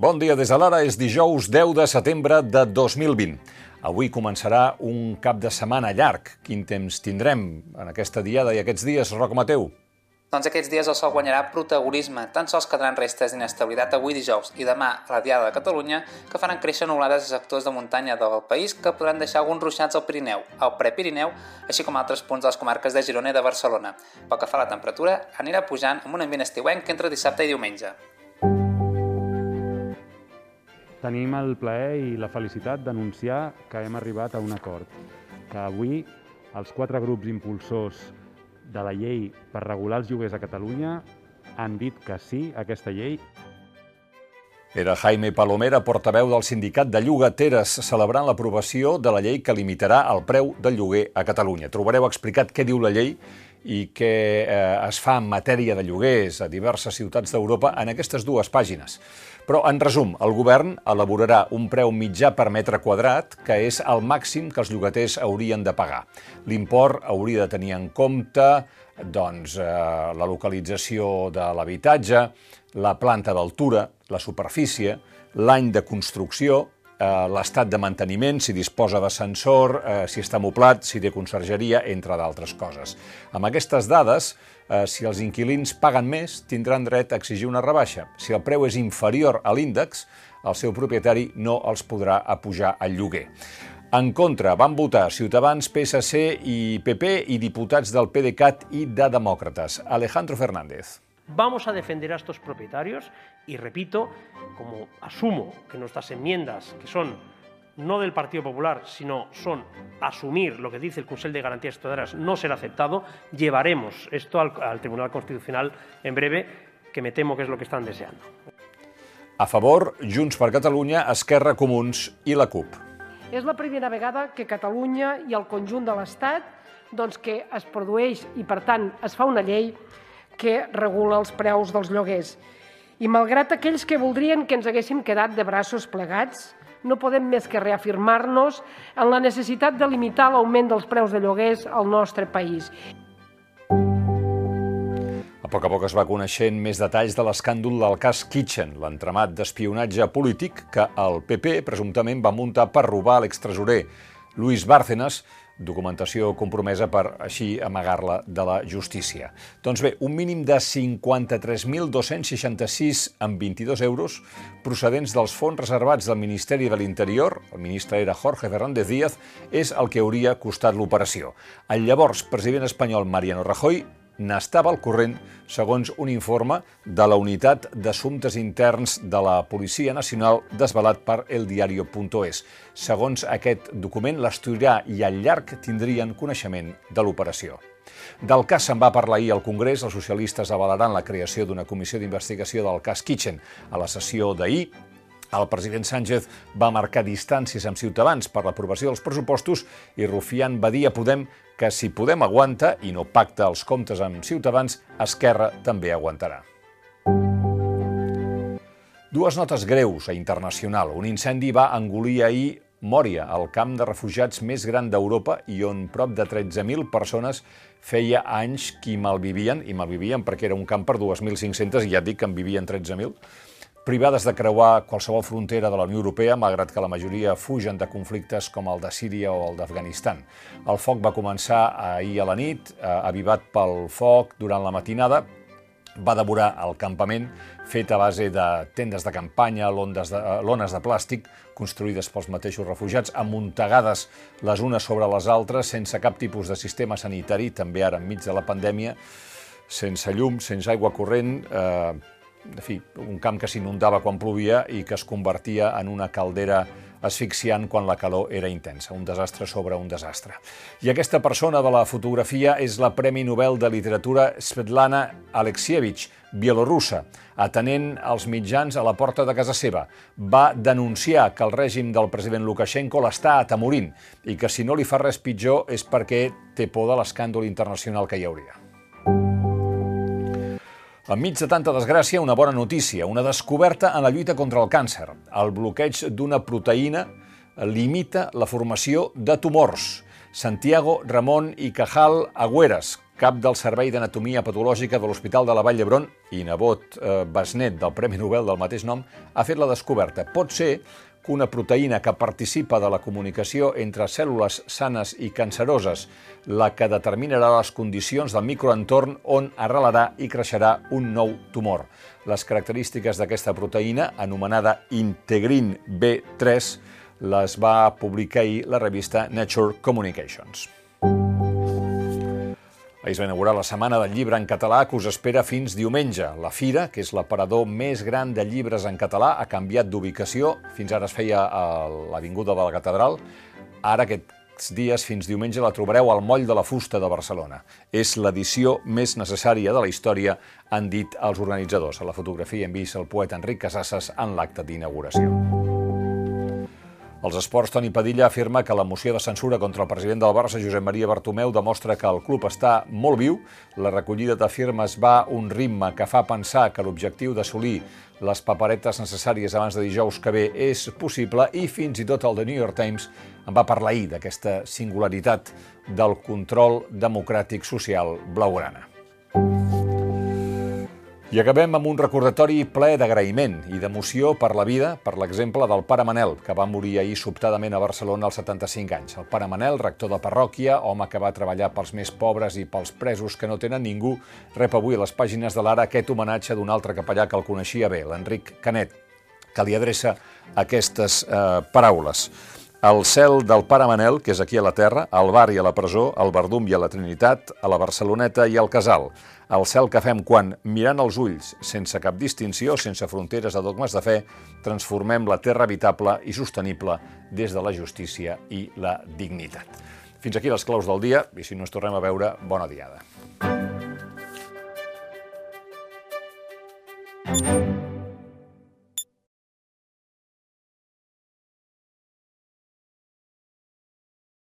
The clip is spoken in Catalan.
Bon dia des de l'ara, és dijous 10 de setembre de 2020. Avui començarà un cap de setmana llarg. Quin temps tindrem en aquesta diada i aquests dies, Roc Mateu? Doncs aquests dies el sol guanyarà protagonisme. Tan sols quedaran restes d'inestabilitat avui dijous i demà a la Diada de Catalunya que faran créixer nublades a sectors de muntanya del país que podran deixar alguns ruixats al Pirineu, al Prepirineu, així com altres punts de les comarques de Girona i de Barcelona. Pel que fa a la temperatura, anirà pujant amb un ambient estiuenc entre dissabte i diumenge. Tenim el plaer i la felicitat d'anunciar que hem arribat a un acord, que avui els quatre grups impulsors de la llei per regular els lloguers a Catalunya han dit que sí a aquesta llei. Era Jaime Palomera, portaveu del sindicat de llogateres, celebrant l'aprovació de la llei que limitarà el preu del lloguer a Catalunya. Trobareu explicat què diu la llei i què eh, es fa en matèria de lloguers a diverses ciutats d'Europa en aquestes dues pàgines. Però, en resum, el govern elaborarà un preu mitjà per metre quadrat, que és el màxim que els llogaters haurien de pagar. L'import hauria de tenir en compte doncs, eh, la localització de l'habitatge, la planta d'altura, la superfície, l'any de construcció, l'estat de manteniment, si disposa d'ascensor, eh, si està moblat, si té consergeria, entre d'altres coses. Amb aquestes dades, eh, si els inquilins paguen més, tindran dret a exigir una rebaixa. Si el preu és inferior a l'índex, el seu propietari no els podrà apujar el lloguer. En contra van votar Ciutadans, PSC i PP i diputats del PDeCAT i de Demòcrates. Alejandro Fernández. Vamos a defender a estos propietarios y repito, como asumo que nuestras enmiendas, que son no del Partido Popular, sino son asumir lo que dice el Consejo de Garantías Ciudadanas, no será aceptado, llevaremos esto al, al Tribunal Constitucional en breve, que me temo que es lo que están deseando. A favor, Junts per Catalunya, Esquerra, Comuns i la CUP. És la primera vegada que Catalunya i el conjunt de l'Estat doncs, que es produeix i, per tant, es fa una llei que regula els preus dels lloguers. I malgrat aquells que voldrien que ens haguéssim quedat de braços plegats, no podem més que reafirmar-nos en la necessitat de limitar l'augment dels preus de lloguers al nostre país. A poc a poc es va coneixent més detalls de l'escàndol del cas Kitchen, l'entramat d'espionatge polític que el PP presumptament va muntar per robar l'extresorer Luis Bárcenas, documentació compromesa per així amagar-la de la justícia. Doncs bé, un mínim de 53.266 amb 22 euros procedents dels fons reservats del Ministeri de l'Interior, el ministre era Jorge Fernández Díaz, és el que hauria costat l'operació. El llavors president espanyol Mariano Rajoy n'estava al corrent, segons un informe de la Unitat d'Assumptes Interns de la Policia Nacional desvelat per eldiario.es. Segons aquest document, l'Asturià i el Llarg tindrien coneixement de l'operació. Del cas se'n va parlar ahir al Congrés. Els socialistes avalaran la creació d'una comissió d'investigació del cas Kitchen. A la sessió d'ahir, el president Sánchez va marcar distàncies amb Ciutadans per l'aprovació dels pressupostos i Rufián va dir a Podem que si Podem aguanta i no pacta els comptes amb Ciutadans, Esquerra també aguantarà. Dues notes greus a internacional. Un incendi va engolir ahir Mòria, el camp de refugiats més gran d'Europa i on prop de 13.000 persones feia anys que malvivien, i malvivien perquè era un camp per 2.500, i ja et dic que en vivien 13.000, privades de creuar qualsevol frontera de la Unió Europea, malgrat que la majoria fugen de conflictes com el de Síria o el d'Afganistan. El foc va començar ahir a la nit, eh, avivat pel foc durant la matinada, va devorar el campament fet a base de tendes de campanya, lones de, eh, lones de plàstic construïdes pels mateixos refugiats, amuntegades les unes sobre les altres, sense cap tipus de sistema sanitari, també ara enmig de la pandèmia, sense llum, sense aigua corrent, eh, en fi, un camp que s'inundava quan plovia i que es convertia en una caldera asfixiant quan la calor era intensa, un desastre sobre un desastre. I aquesta persona de la fotografia és la Premi Nobel de Literatura Svetlana Alexievich, bielorussa, atenent els mitjans a la porta de casa seva. Va denunciar que el règim del president Lukashenko l'està atemorint i que si no li fa res pitjor és perquè té por de l'escàndol internacional que hi hauria. Enmig de tanta desgràcia, una bona notícia, una descoberta en la lluita contra el càncer. El bloqueig d'una proteïna limita la formació de tumors. Santiago Ramon i Cajal Agüeras, cap del Servei d'Anatomia Patològica de l'Hospital de la Vall d'Hebron i nebot eh, besnet del Premi Nobel del mateix nom, ha fet la descoberta. Pot ser una proteïna que participa de la comunicació entre cèl·lules sanes i canceroses, la que determinarà les condicions del microentorn on arrelarà i creixerà un nou tumor. Les característiques d'aquesta proteïna, anomenada integrin B3, les va publicar ahir la revista Nature Communications. Ahir es va inaugurar la Setmana del Llibre en català que us espera fins diumenge. La Fira, que és l'aparador més gran de llibres en català, ha canviat d'ubicació. Fins ara es feia a l'Avinguda de la Catedral. Ara aquests dies fins diumenge la trobareu al Moll de la Fusta de Barcelona. És l'edició més necessària de la història, han dit els organitzadors. A la fotografia hem vist el poeta Enric Casasses en l'acte d'inauguració. Els esports, Toni Padilla afirma que la moció de censura contra el president del Barça, Josep Maria Bartomeu, demostra que el club està molt viu. La recollida de firmes va a un ritme que fa pensar que l'objectiu d'assolir les paperetes necessàries abans de dijous que ve és possible i fins i tot el The New York Times en va parlar ahir d'aquesta singularitat del control democràtic social blaugrana. I acabem amb un recordatori ple d'agraïment i d'emoció per la vida, per l'exemple del pare Manel, que va morir ahir sobtadament a Barcelona als 75 anys. El pare Manel, rector de parròquia, home que va treballar pels més pobres i pels presos que no tenen ningú, rep avui a les pàgines de l'Ara aquest homenatge d'un altre capellà que el coneixia bé, l'Enric Canet, que li adreça aquestes eh, paraules. El cel del Pare Manel, que és aquí a la Terra, al bar i a la presó, al Verdum i a la Trinitat, a la Barceloneta i al Casal el cel que fem quan, mirant els ulls, sense cap distinció, sense fronteres de dogmes de fe, transformem la terra habitable i sostenible des de la justícia i la dignitat. Fins aquí les claus del dia, i si no ens tornem a veure, bona diada.